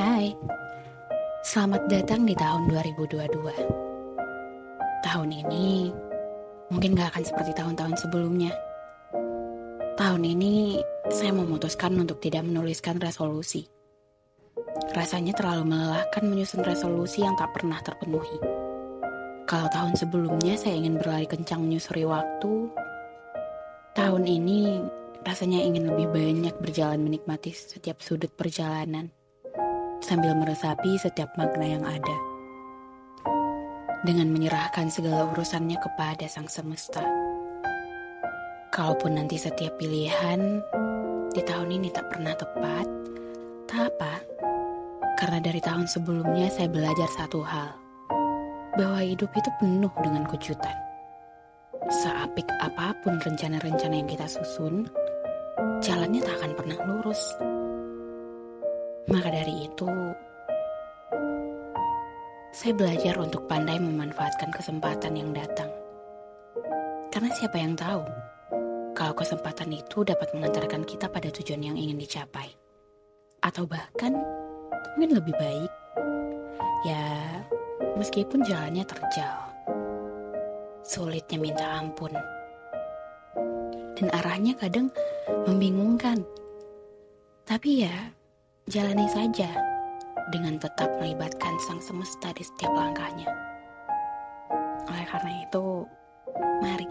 Hai, selamat datang di tahun 2022. Tahun ini mungkin gak akan seperti tahun-tahun sebelumnya. Tahun ini saya memutuskan untuk tidak menuliskan resolusi. Rasanya terlalu melelahkan menyusun resolusi yang tak pernah terpenuhi. Kalau tahun sebelumnya saya ingin berlari kencang menyusuri waktu, tahun ini rasanya ingin lebih banyak berjalan menikmati setiap sudut perjalanan sambil meresapi setiap makna yang ada. Dengan menyerahkan segala urusannya kepada sang semesta. Kalaupun nanti setiap pilihan di tahun ini tak pernah tepat, tak apa. Karena dari tahun sebelumnya saya belajar satu hal. Bahwa hidup itu penuh dengan kejutan. Seapik apa pun rencana-rencana yang kita susun, jalannya tak akan pernah lurus. Maka dari itu, saya belajar untuk pandai memanfaatkan kesempatan yang datang. Karena siapa yang tahu kalau kesempatan itu dapat mengantarkan kita pada tujuan yang ingin dicapai. Atau bahkan mungkin lebih baik. Ya, meskipun jalannya terjal. Sulitnya minta ampun. Dan arahnya kadang membingungkan. Tapi ya, jalani saja dengan tetap melibatkan sang semesta di setiap langkahnya. Oleh karena itu, mari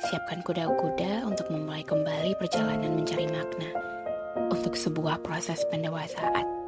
siapkan kuda-kuda untuk memulai kembali perjalanan mencari makna untuk sebuah proses pendewasaan.